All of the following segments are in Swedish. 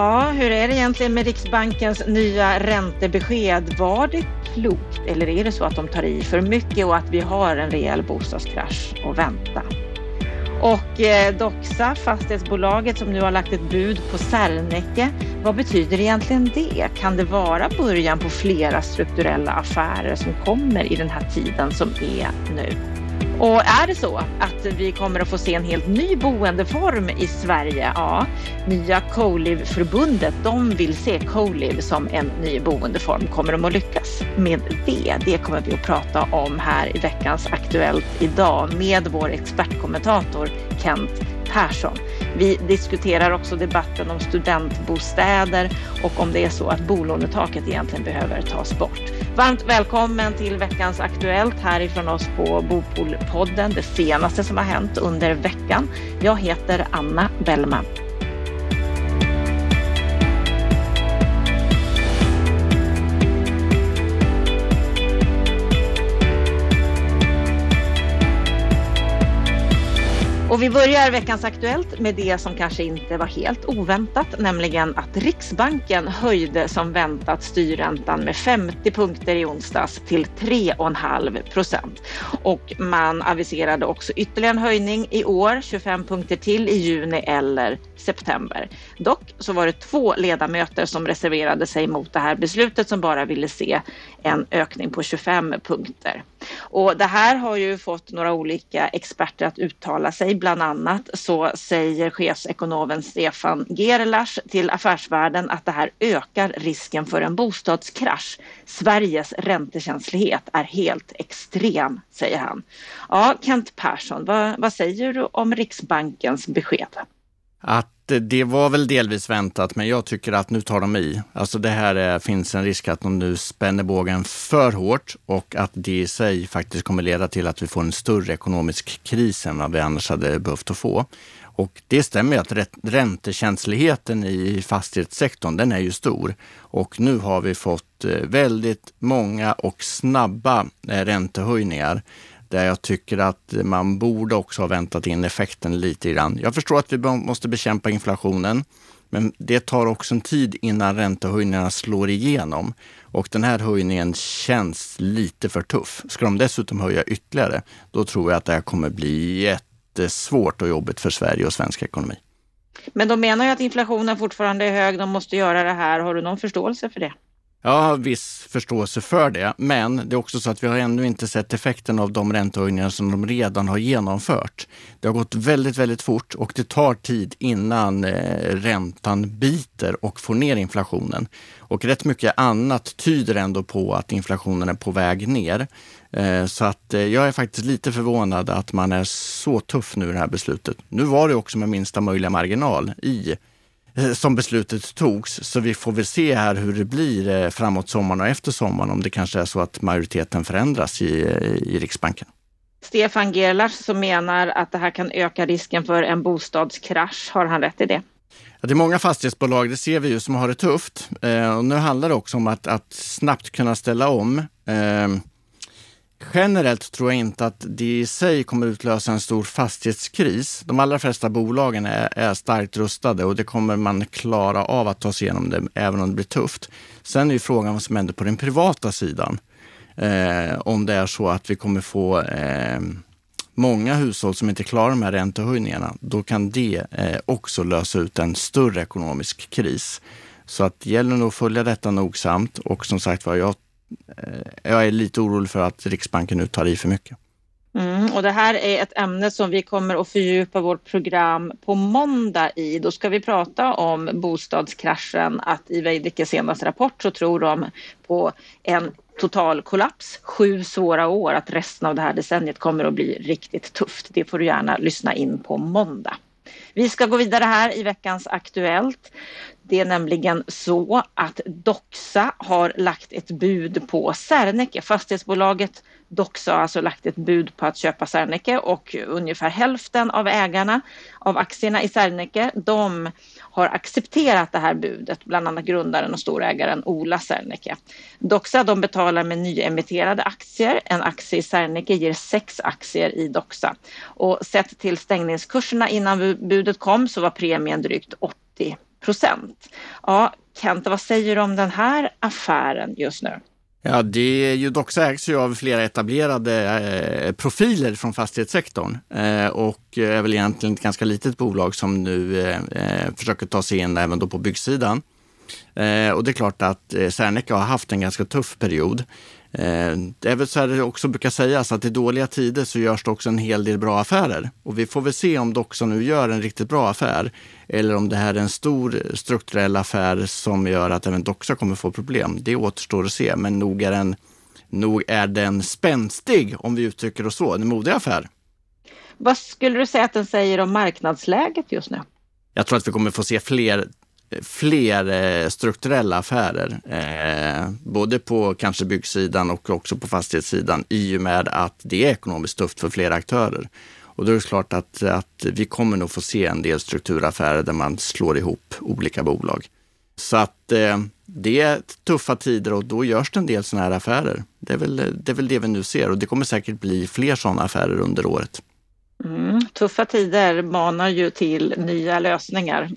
Ja, hur är det egentligen med Riksbankens nya räntebesked? Var det klokt eller är det så att de tar i för mycket och att vi har en rejäl bostadskrasch att vänta? Och eh, Doxa, fastighetsbolaget som nu har lagt ett bud på Serneke. Vad betyder egentligen det? Kan det vara början på flera strukturella affärer som kommer i den här tiden som är nu? Och är det så att vi kommer att få se en helt ny boendeform i Sverige? Ja, nya Colive-förbundet, de vill se Colive som en ny boendeform. Kommer de att lyckas med det? Det kommer vi att prata om här i veckans Aktuellt idag med vår expertkommentator Kent Persson. Vi diskuterar också debatten om studentbostäder och om det är så att bolånetaket egentligen behöver tas bort. Varmt välkommen till veckans Aktuellt härifrån oss på Bopolpodden, det senaste som har hänt under veckan. Jag heter Anna Bellman. Och vi börjar veckans Aktuellt med det som kanske inte var helt oväntat, nämligen att Riksbanken höjde som väntat styrräntan med 50 punkter i onsdags till 3,5 procent. Och man aviserade också ytterligare en höjning i år, 25 punkter till i juni eller september. Dock så var det två ledamöter som reserverade sig mot det här beslutet som bara ville se en ökning på 25 punkter. Och det här har ju fått några olika experter att uttala sig. Bland annat så säger chefsekonomen Stefan Gerlach till Affärsvärlden att det här ökar risken för en bostadskrasch. Sveriges räntekänslighet är helt extrem, säger han. Ja, Kent Persson, vad, vad säger du om Riksbankens besked? Att det var väl delvis väntat, men jag tycker att nu tar de i. Alltså det här är, finns en risk att de nu spänner bågen för hårt och att det i sig faktiskt kommer leda till att vi får en större ekonomisk kris än vad vi annars hade behövt att få. Och det stämmer ju att räntekänsligheten i fastighetssektorn, den är ju stor. Och nu har vi fått eh, väldigt många och snabba eh, räntehöjningar där jag tycker att man borde också ha väntat in effekten lite grann. Jag förstår att vi måste bekämpa inflationen, men det tar också en tid innan räntehöjningarna slår igenom. Och den här höjningen känns lite för tuff. Ska de dessutom höja ytterligare, då tror jag att det här kommer bli jättesvårt och jobbigt för Sverige och svensk ekonomi. Men de menar ju att inflationen fortfarande är hög, de måste göra det här. Har du någon förståelse för det? Jag har viss förståelse för det, men det är också så att vi har ännu inte sett effekten av de räntehöjningar som de redan har genomfört. Det har gått väldigt, väldigt fort och det tar tid innan eh, räntan biter och får ner inflationen. Och rätt mycket annat tyder ändå på att inflationen är på väg ner. Eh, så att eh, jag är faktiskt lite förvånad att man är så tuff nu i det här beslutet. Nu var det också med minsta möjliga marginal i som beslutet togs. Så vi får väl se här hur det blir eh, framåt sommaren och efter sommaren om det kanske är så att majoriteten förändras i, i Riksbanken. Stefan Gerlach som menar att det här kan öka risken för en bostadskrasch. Har han rätt i det? Ja, det är många fastighetsbolag, det ser vi ju, som har det tufft. Eh, och nu handlar det också om att, att snabbt kunna ställa om. Eh, Generellt tror jag inte att det i sig kommer utlösa en stor fastighetskris. De allra flesta bolagen är, är, starkt rustade och det kommer man klara av att ta sig igenom det, även om det blir tufft. Sen är ju frågan vad som händer på den privata sidan. Eh, om det är så att vi kommer få eh, många hushåll som inte klarar de här räntehöjningarna, då kan det eh, också lösa ut en större ekonomisk kris. Så att det gäller nog att följa detta nogsamt och som sagt var, jag Eh, jag är lite orolig för att Riksbanken nu tar i för mycket. Mm, och det här är ett ämne som vi kommer att fördjupa vårt program på måndag i. Då ska vi prata om bostadskraschen. Att i Veidekkes senaste rapport så tror de på en total kollaps, sju svåra år, att resten av det här decenniet kommer att bli riktigt tufft. Det får du gärna lyssna in på måndag. Vi ska gå vidare här i veckans Aktuellt. Det är nämligen så att Doxa har lagt ett bud på Serneke. Fastighetsbolaget Doxa har alltså lagt ett bud på att köpa Serneke och ungefär hälften av ägarna av aktierna i Serneke, de har accepterat det här budet, bland annat grundaren och storägaren Ola Serneke. Doxa de betalar med nyemitterade aktier. En aktie i Serneke ger sex aktier i Doxa. Och sett till stängningskurserna innan budet kom så var premien drygt 80 procent. Ja, Kent, vad säger du om den här affären just nu? Ja, det är ju dock ägs ju av flera etablerade eh, profiler från fastighetssektorn eh, och är väl egentligen ett ganska litet bolag som nu eh, eh försöker ta sig in även då på byggsidan. Eh, och det är klart att eh, Serneke har haft en ganska tuff period. Eh, det är väl så här det också brukar sägas att i dåliga tider så görs det också en hel del bra affärer. Och vi får väl se om Doxa nu gör en riktigt bra affär eller om det här är en stor strukturell affär som gör att även Doxa kommer få problem. Det återstår att se, men nog är den, nog är den spänstig om vi uttrycker oss så. En modig affär. Vad skulle du säga att den säger om marknadsläget just nu? Jag tror att vi kommer få se fler fler eh, strukturella affärer, eh, både på kanske byggsidan och också på fastighetssidan i och med att det är ekonomiskt tufft för flera aktörer. Och då är det klart att, att vi kommer nog få se en del strukturaffärer där man slår ihop olika bolag. Så att eh, det är tuffa tider och då görs det en del sådana här affärer. Det är, väl, det är väl det vi nu ser och det kommer säkert bli fler sådana affärer under året. Mm, tuffa tider manar ju till nya lösningar.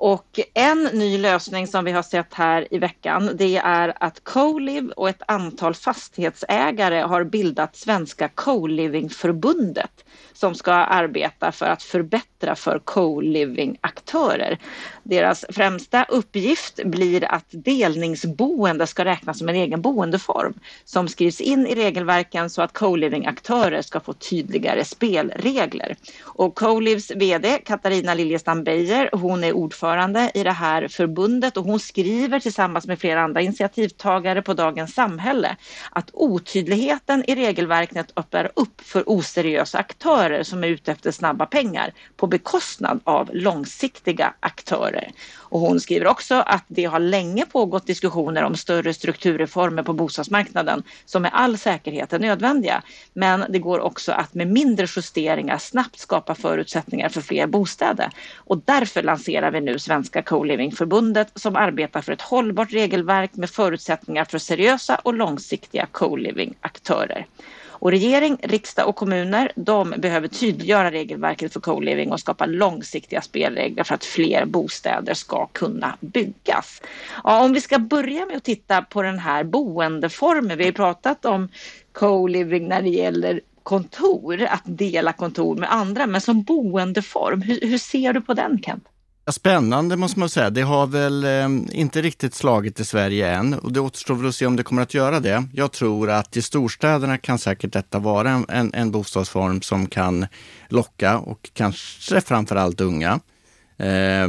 Och en ny lösning som vi har sett här i veckan det är att Coliv och ett antal fastighetsägare har bildat Svenska Co-living-förbundet som ska arbeta för att förbättra för co-living-aktörer. Deras främsta uppgift blir att delningsboende ska räknas som en egen boendeform som skrivs in i regelverken så att co-living-aktörer ska få tydligare spelregler. Och CoLivs VD Katarina Liljestam Beijer, hon är ordförande i det här förbundet och hon skriver tillsammans med flera andra initiativtagare på Dagens Samhälle att otydligheten i regelverket öppnar upp för oseriösa aktörer som är ute efter snabba pengar på bekostnad av långsiktiga aktörer. Och hon skriver också att det har länge pågått diskussioner om större strukturreformer på bostadsmarknaden som med all säkerhet är nödvändiga. Men det går också att med mindre justeringar snabbt skapa förutsättningar för fler bostäder. Och därför lanserar vi nu Svenska Co-living-förbundet som arbetar för ett hållbart regelverk med förutsättningar för seriösa och långsiktiga co-living-aktörer. Och regering, riksdag och kommuner de behöver tydliggöra regelverket för co-living och skapa långsiktiga spelregler för att fler bostäder ska kunna byggas. Ja, om vi ska börja med att titta på den här boendeformen. Vi har pratat om co-living när det gäller kontor, att dela kontor med andra, men som boendeform, hur, hur ser du på den Kent? Spännande måste man säga. Det har väl eh, inte riktigt slagit i Sverige än och det återstår väl att se om det kommer att göra det. Jag tror att i storstäderna kan säkert detta vara en, en, en bostadsform som kan locka och kanske framför allt unga. Eh,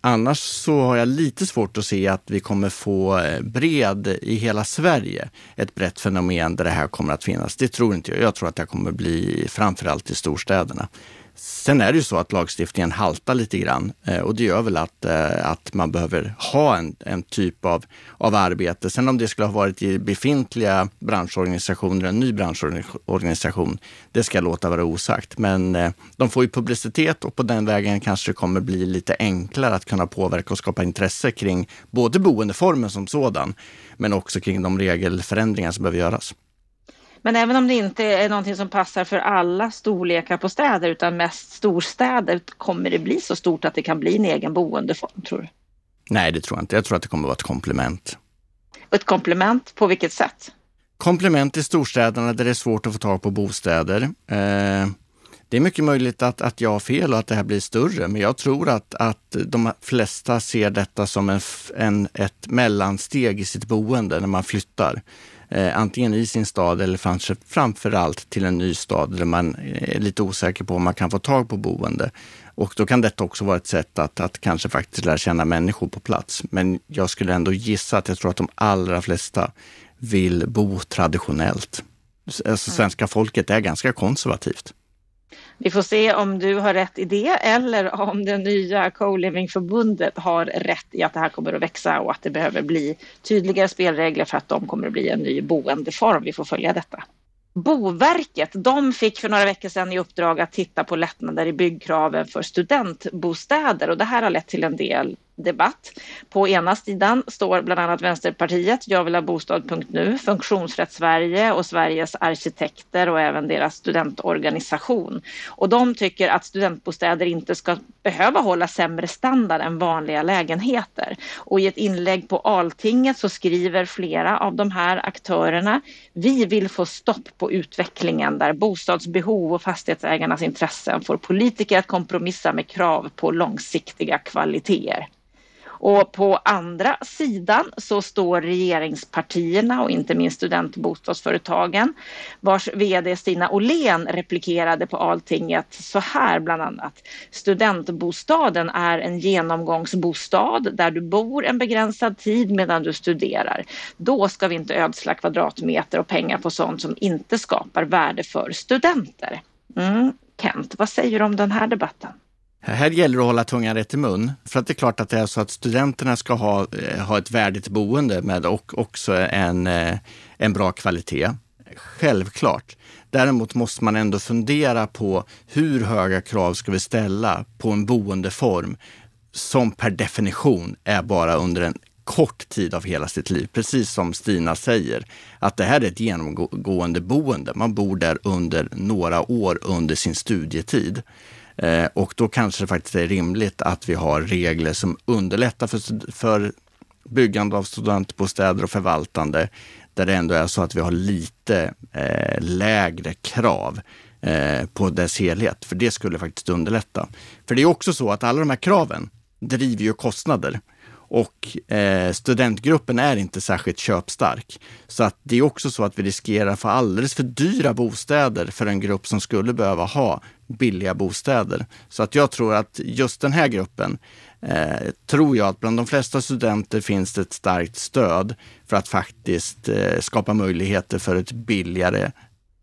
annars så har jag lite svårt att se att vi kommer få eh, bred i hela Sverige, ett brett fenomen där det här kommer att finnas. Det tror inte jag. Jag tror att det kommer bli framför allt i storstäderna. Sen är det ju så att lagstiftningen haltar lite grann eh, och det gör väl att, eh, att man behöver ha en, en typ av, av arbete. Sen om det skulle ha varit i befintliga branschorganisationer, en ny branschorganisation, det ska jag låta vara osagt. Men eh, de får ju publicitet och på den vägen kanske det kommer bli lite enklare att kunna påverka och skapa intresse kring både boendeformen som sådan, men också kring de regelförändringar som behöver göras. Men även om det inte är någonting som passar för alla storlekar på städer utan mest storstäder, kommer det bli så stort att det kan bli en egen boendeform tror du? Nej, det tror jag inte. Jag tror att det kommer att vara ett komplement. Ett komplement på vilket sätt? Komplement i storstäderna där det är svårt att få tag på bostäder. Eh, det är mycket möjligt att, att jag har fel och att det här blir större, men jag tror att, att de flesta ser detta som en, en, ett mellansteg i sitt boende när man flyttar eh, antingen i sin stad eller kanske framför allt till en ny stad där man är lite osäker på om man kan få tag på boende. Och då kan detta också vara ett sätt att, att kanske faktiskt lära känna människor på plats. Men jag skulle ändå gissa att jag tror att de allra flesta vill bo traditionellt. Alltså, mm. svenska folket är ganska konservativt. Vi får se om du har rätt i det eller om det nya Co-living-förbundet har rätt i att det här kommer att växa och att det behöver bli tydligare spelregler för att de kommer att bli en ny boendeform. Vi får följa detta. Boverket de fick för några veckor sedan i uppdrag att titta på lättnader i byggkraven för studentbostäder och det här har lett till en del debatt. På ena sidan står bland annat Vänsterpartiet, Jag vill ha bostad.nu, Funktionsrätt Sverige och Sveriges arkitekter och även deras studentorganisation. Och de tycker att studentbostäder inte ska behöva hålla sämre standard än vanliga lägenheter. Och i ett inlägg på Altinget så skriver flera av de här aktörerna Vi vill få stopp på utvecklingen där bostadsbehov och fastighetsägarnas intressen får politiker att kompromissa med krav på långsiktiga kvaliteter. Och på andra sidan så står regeringspartierna och inte minst studentbostadsföretagen vars vd Stina Åhlén replikerade på Altinget så här bland annat. Studentbostaden är en genomgångsbostad där du bor en begränsad tid medan du studerar. Då ska vi inte ödsla kvadratmeter och pengar på sånt som inte skapar värde för studenter. Mm. Kent, vad säger du om den här debatten? Här gäller det att hålla tungan rätt i mun. För att det är klart att det är så att studenterna ska ha, eh, ha ett värdigt boende med och också en, eh, en bra kvalitet. Självklart. Däremot måste man ändå fundera på hur höga krav ska vi ställa på en boendeform som per definition är bara under en kort tid av hela sitt liv. Precis som Stina säger, att det här är ett genomgående boende. Man bor där under några år under sin studietid. Eh, och då kanske det faktiskt är rimligt att vi har regler som underlättar för, för byggande av studentbostäder och förvaltande, där det ändå är så att vi har lite eh, lägre krav eh, på dess helhet. För det skulle faktiskt underlätta. För det är också så att alla de här kraven driver ju kostnader. Och eh, studentgruppen är inte särskilt köpstark. Så att det är också så att vi riskerar att få alldeles för dyra bostäder för en grupp som skulle behöva ha billiga bostäder. Så att jag tror att just den här gruppen eh, tror jag att bland de flesta studenter finns det ett starkt stöd för att faktiskt eh, skapa möjligheter för ett billigare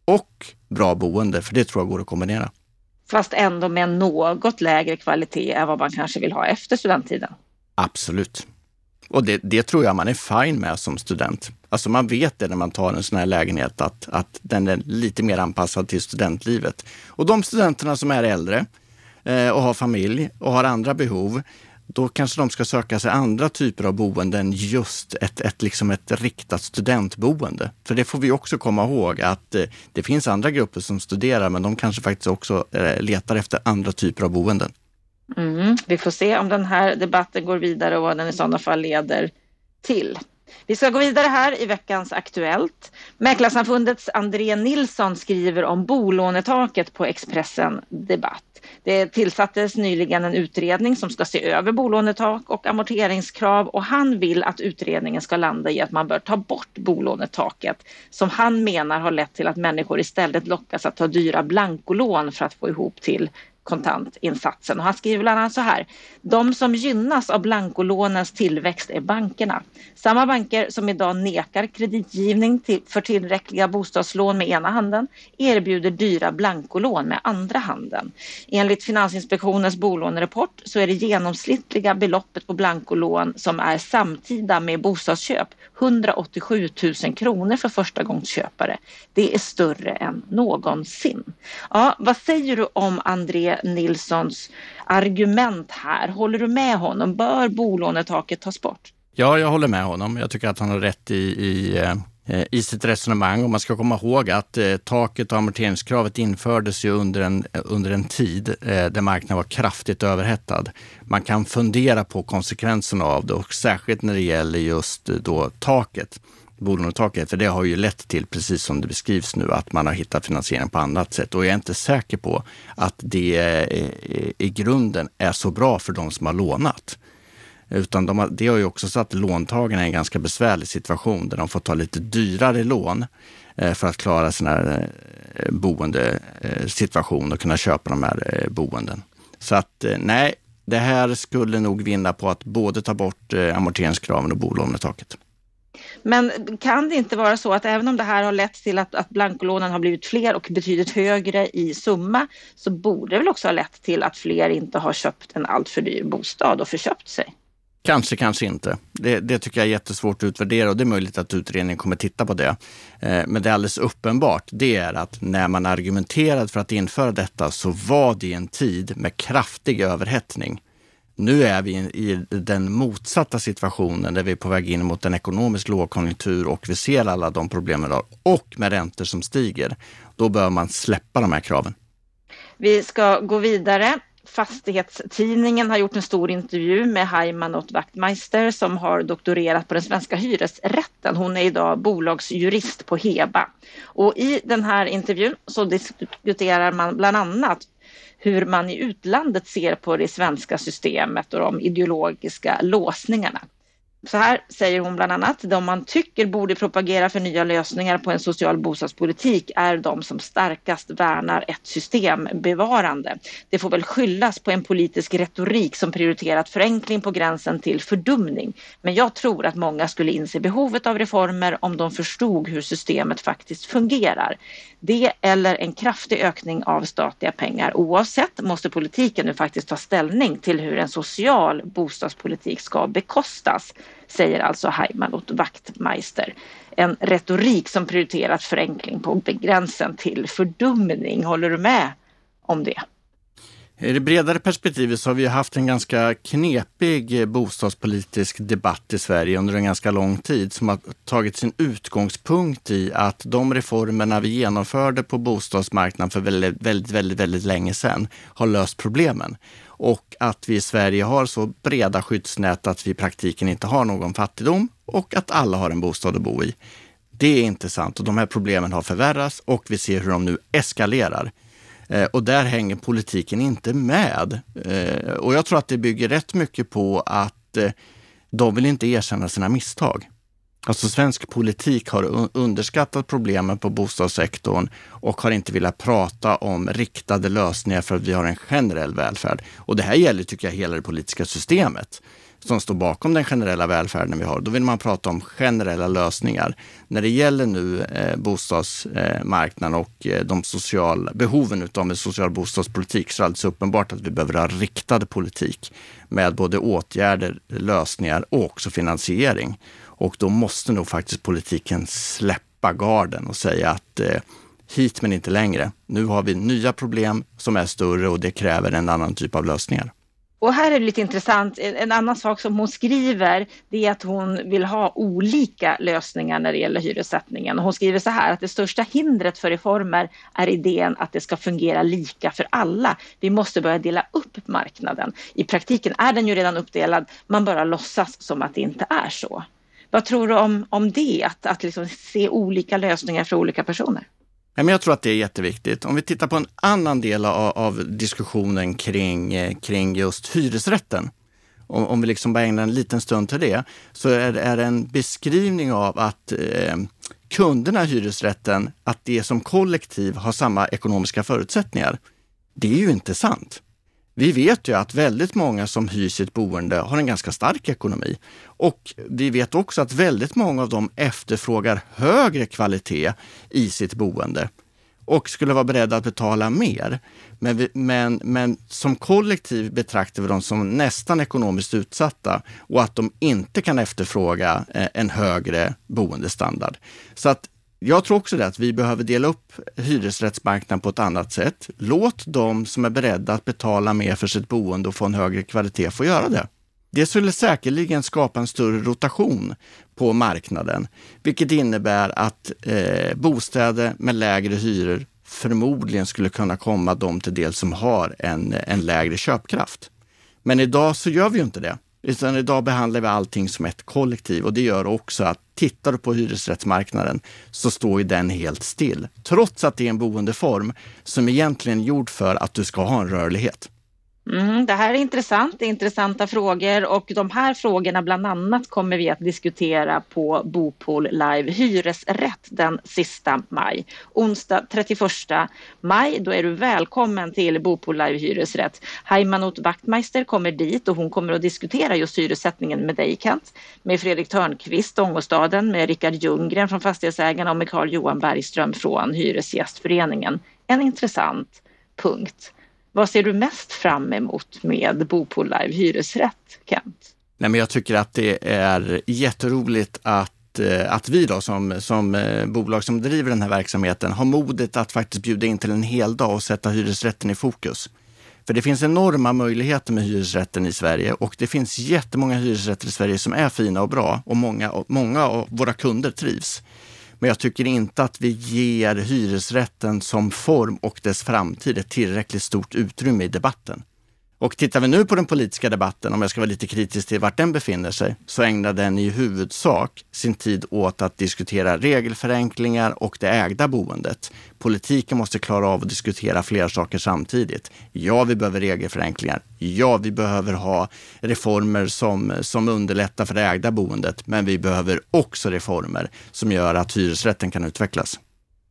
och bra boende. För det tror jag går att kombinera. Fast ändå med något lägre kvalitet än vad man kanske vill ha efter studenttiden. Absolut. Och det, det, tror jag man är fine med som student. Alltså man vet det när man tar en sån här lägenhet att, att den är lite mer anpassad till studentlivet. Och de studenterna som är äldre eh, och har familj och har andra behov, då kanske de ska söka sig andra typer av boenden, än just ett, ett, liksom ett riktat studentboende. För det får vi också komma ihåg att eh, det finns andra grupper som studerar, men de kanske faktiskt också eh, letar efter andra typer av boenden. Mm, vi får se om den här debatten går vidare och vad den i sådana fall leder till. Vi ska gå vidare här i veckans Aktuellt. Mäklarsamfundets André Nilsson skriver om bolånetaket på Expressen Debatt. Det tillsattes nyligen en utredning som ska se över bolånetak och amorteringskrav och han vill att utredningen ska landa i att man bör ta bort bolånetaket som han menar har lett till att människor istället lockas att ta dyra blankolån för att få ihop till kontantinsatsen. Och han skriver bland annat så här. De som gynnas av blankolånens tillväxt är bankerna. Samma banker som idag nekar kreditgivning till, för tillräckliga bostadslån med ena handen erbjuder dyra blankolån med andra handen. Enligt Finansinspektionens bolånerapport så är det genomsnittliga beloppet på blankolån som är samtida med bostadsköp 187 000 kronor för förstagångsköpare. Det är större än någonsin. Ja, vad säger du om André Nilssons argument här? Håller du med honom? Bör bolånetaket tas bort? Ja, jag håller med honom. Jag tycker att han har rätt i, i, eh, Eh, i sitt resonemang. Och man ska komma ihåg att eh, taket och amorteringskravet infördes ju under en, eh, under en tid eh, där marknaden var kraftigt överhettad. Man kan fundera på konsekvenserna av det och särskilt när det gäller just eh, då taket bolånetaket, för det har ju lett till, precis som det beskrivs nu, att man har hittat finansiering på annat sätt. Och jag är inte säker på att det i grunden är så bra för de som har lånat. Utan de har, det har ju också satt låntagarna i en ganska besvärlig situation där de får ta lite dyrare lån eh, för att klara sin eh, boendesituation eh, och kunna köpa de här boenden. Så att nej, det här skulle nog vinna på att både ta bort amorteringskraven och bolånetaket. Men kan det inte vara så att även om det här har lett till att, att blankolånen har blivit fler och betydligt högre i summa så borde det väl också ha lett till att fler inte har köpt en alltför dyr bostad och förköpt sig? Kanske, kanske inte. Det, det, tycker jag är jättesvårt att utvärdera och det är möjligt att utredningen kommer titta på det. Eh, men det är alldeles uppenbart, det är att när man argumenterade för att införa detta så var det en tid med kraftig överhettning Nu är vi i den motsatta situationen där vi är på väg in mot en ekonomisk lågkonjunktur och vi ser alla de problemen har och med räntor som stiger. Då bör man släppa de här kraven. Vi ska gå vidare. Fastighetstidningen har gjort en stor intervju med Heimanot Wachtmeister som har doktorerat på den svenska hyresrätten. Hon är idag bolagsjurist på Heba. Och i den här intervjun så diskuterar man bland annat hur man i utlandet ser på det svenska systemet och de ideologiska låsningarna. Så här säger hon bland annat, de man tycker borde propagera för nya lösningar på en social bostadspolitik är de som starkast värnar ett systembevarande. Det får väl skyllas på en politisk retorik som prioriterat förenkling på gränsen till fördumning. Men jag tror att många skulle inse behovet av reformer om de förstod hur systemet faktiskt fungerar. Det eller en kraftig ökning av statliga pengar. Oavsett måste politiken nu faktiskt ta ställning till hur en social bostadspolitik ska bekostas, säger alltså Heimanot Wachtmeister. En retorik som prioriterat förenkling på gränsen till fördumning. Håller du med om det? I det bredare perspektivet så har vi haft en ganska knepig eh, bostadspolitisk debatt i Sverige under en ganska lång tid som har tagit sin utgångspunkt i att de reformerna vi genomförde på bostadsmarknaden för väldigt, väldigt, väldigt, väldigt länge sedan har löst problemen. Och att vi i Sverige har så breda skyddsnät att vi i praktiken inte har någon fattigdom och att alla har en bostad att bo i. Det är inte sant och de här problemen har förvärrats och vi ser hur de nu eskalerar. Eh, och där hänger politiken inte med. Eh, och jag tror att det bygger rätt mycket på att eh, de vill inte erkänna sina misstag. Alltså svensk politik har underskattat problemen på bostadssektorn och har inte velat prata om riktade lösningar för att vi har en generell välfärd. Och det här gäller, tycker jag, hela det politiska systemet som står bakom den generella välfärden vi har. Då vill man prata om generella lösningar. När det gäller nu eh, bostadsmarknaden och eh, de sociala behoven av en social bostadspolitik så är det alldeles uppenbart att vi behöver ha riktad politik med både åtgärder, lösningar och också finansiering. Och då måste nog faktiskt politiken släppa garden och säga att eh, hit men inte längre. Nu har vi nya problem som är större och det kräver en annan typ av lösningar. Och här är det lite intressant, en annan sak som hon skriver det är att hon vill ha olika lösningar när det gäller hyressättningen. hon skriver så här att det största hindret för reformer är idén att det ska fungera lika för alla. Vi måste börja dela upp marknaden. I praktiken är den ju redan uppdelad, man bara låtsas som att det inte är så. Vad tror du om, om det, att, att liksom se olika lösningar för olika personer? Jag tror att det är jätteviktigt. Om vi tittar på en annan del av, av diskussionen kring, eh, kring just hyresrätten. Om, om vi liksom bara ägnar en liten stund till det, så är, är det en beskrivning av att eh, kunderna i hyresrätten, att det som kollektiv har samma ekonomiska förutsättningar. Det är ju inte sant. Vi vet ju att väldigt många som hyr sitt boende har en ganska stark ekonomi. Och vi vet också att väldigt många av dem efterfrågar högre kvalitet i sitt boende och skulle vara beredda att betala mer. Men, vi, men, men som kollektiv betraktar vi dem som nästan ekonomiskt utsatta och att de inte kan efterfråga eh, en högre boendestandard. Så att jag tror också det att vi behöver dela upp hyresrättsmarknaden på ett annat sätt. Låt de som är beredda att betala mer för sitt boende och få en högre kvalitet få göra det. Det skulle säkerligen skapa en större rotation på marknaden, vilket innebär att eh, bostäder med lägre hyror förmodligen skulle kunna komma de till del som har en, en lägre köpkraft. Men idag så gör vi ju inte det. Utan idag behandlar vi allting som ett kollektiv och det gör också att tittar du på hyresrättsmarknaden så står ju den helt still. Trots att det är en boendeform som egentligen är gjord för att du ska ha en rörlighet. Mm, det här är intressant, intressanta frågor och de här frågorna bland annat kommer vi att diskutera på Bopol Live Hyresrätt den sista maj. Onsdag 31 maj, då är du välkommen till Bopol Live Hyresrätt. Heimanot Wachtmeister kommer dit och hon kommer att diskutera just hyressättningen med dig Kent, med Fredrik Törnqvist, Ångåstaden, med Rickard Ljunggren från Fastighetsägarna och med Carl Johan Bergström från Hyresgästföreningen. En intressant punkt. Vad ser du mest fram emot med Bopol Live Hyresrätt, Kent? Nej, men jag tycker att det är jätteroligt att eh, att vi då som, som eh, bolag som driver den här verksamheten har modet att faktiskt bjuda in till en hel dag och sätta hyresrätten i fokus. För det finns enorma möjligheter med hyresrätten i Sverige och det finns jättemånga hyresrätter i Sverige som är fina och bra och många, många av våra kunder trivs. Men jag tycker inte att vi ger hyresrätten som form och dess framtid ett tillräckligt stort utrymme i debatten. Och tittar vi nu på den politiska debatten, om jag ska vara lite kritisk till vart den befinner sig, så ägnar den i huvudsak sin tid åt att diskutera regelförenklingar och det ägda boendet. Politiken måste klara av att diskutera flera saker samtidigt. Ja, vi behöver regelförenklingar. Ja, vi behöver ha reformer som, som underlättar för det ägda boendet. Men vi behöver också reformer som gör att hyresrätten kan utvecklas.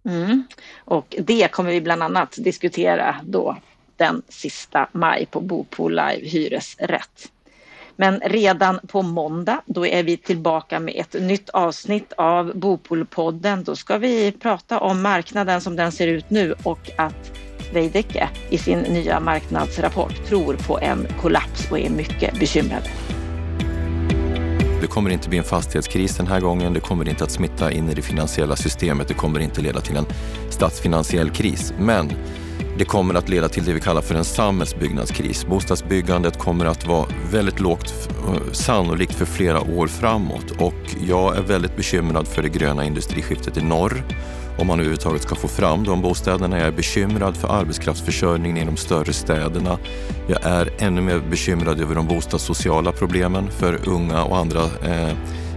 Mm. Och det kommer vi bland annat diskutera då den sista maj på Bopool Live Hyresrätt. Men redan på måndag, då är vi tillbaka med ett nytt avsnitt av Bopolpodden. Då ska vi prata om marknaden som den ser ut nu och att Veidekke i sin nya marknadsrapport tror på en kollaps och är mycket bekymrad. Det kommer inte bli en fastighetskris den här gången. Det kommer inte att smitta in i det finansiella systemet. Det kommer inte leda till en statsfinansiell kris. Men det kommer att leda till det vi kallar för en samhällsbyggnadskris. Bostadsbyggandet kommer att vara väldigt lågt, eh, sannolikt för flera år framåt och jag är väldigt bekymrad för det gröna industriskiftet i norr. Om man överhuvudtaget ska få fram de bostäderna. Jag är bekymrad för arbetskraftsförsörjningen i de större städerna. Jag är ännu mer bekymrad över de bostadssociala problemen för unga och andra eh,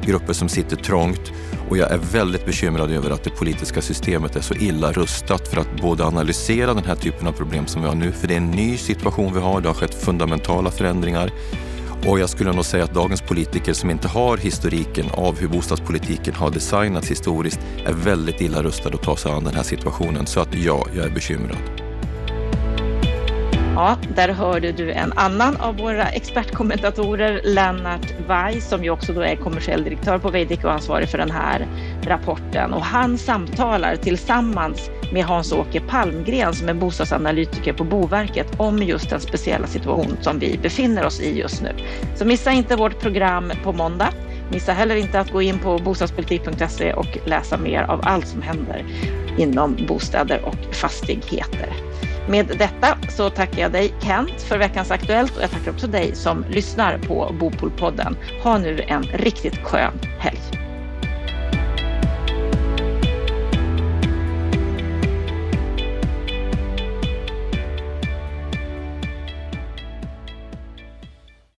grupper som sitter trångt och jag är väldigt bekymrad över att det politiska systemet är så illa rustat för att både analysera den här typen av problem som vi har nu, för det är en ny situation vi har, det har skett fundamentala förändringar och jag skulle nog säga att dagens politiker som inte har historiken av hur bostadspolitiken har designats historiskt är väldigt illa rustade att ta sig an den här situationen. Så att ja, jag är bekymrad. Ja, där hörde du en annan av våra expertkommentatorer, Lennart Weiss, som ju också då är kommersiell direktör på Veidekke och ansvarig för den här rapporten. Och han samtalar tillsammans med Hans-Åke Palmgren som är bostadsanalytiker på Boverket om just den speciella situation som vi befinner oss i just nu. Så missa inte vårt program på måndag. Missa heller inte att gå in på bostadspolitik.se och läsa mer av allt som händer inom bostäder och fastigheter. Med detta så tackar jag dig Kent för veckans Aktuellt och jag tackar också dig som lyssnar på Bopolpodden. Ha nu en riktigt skön helg.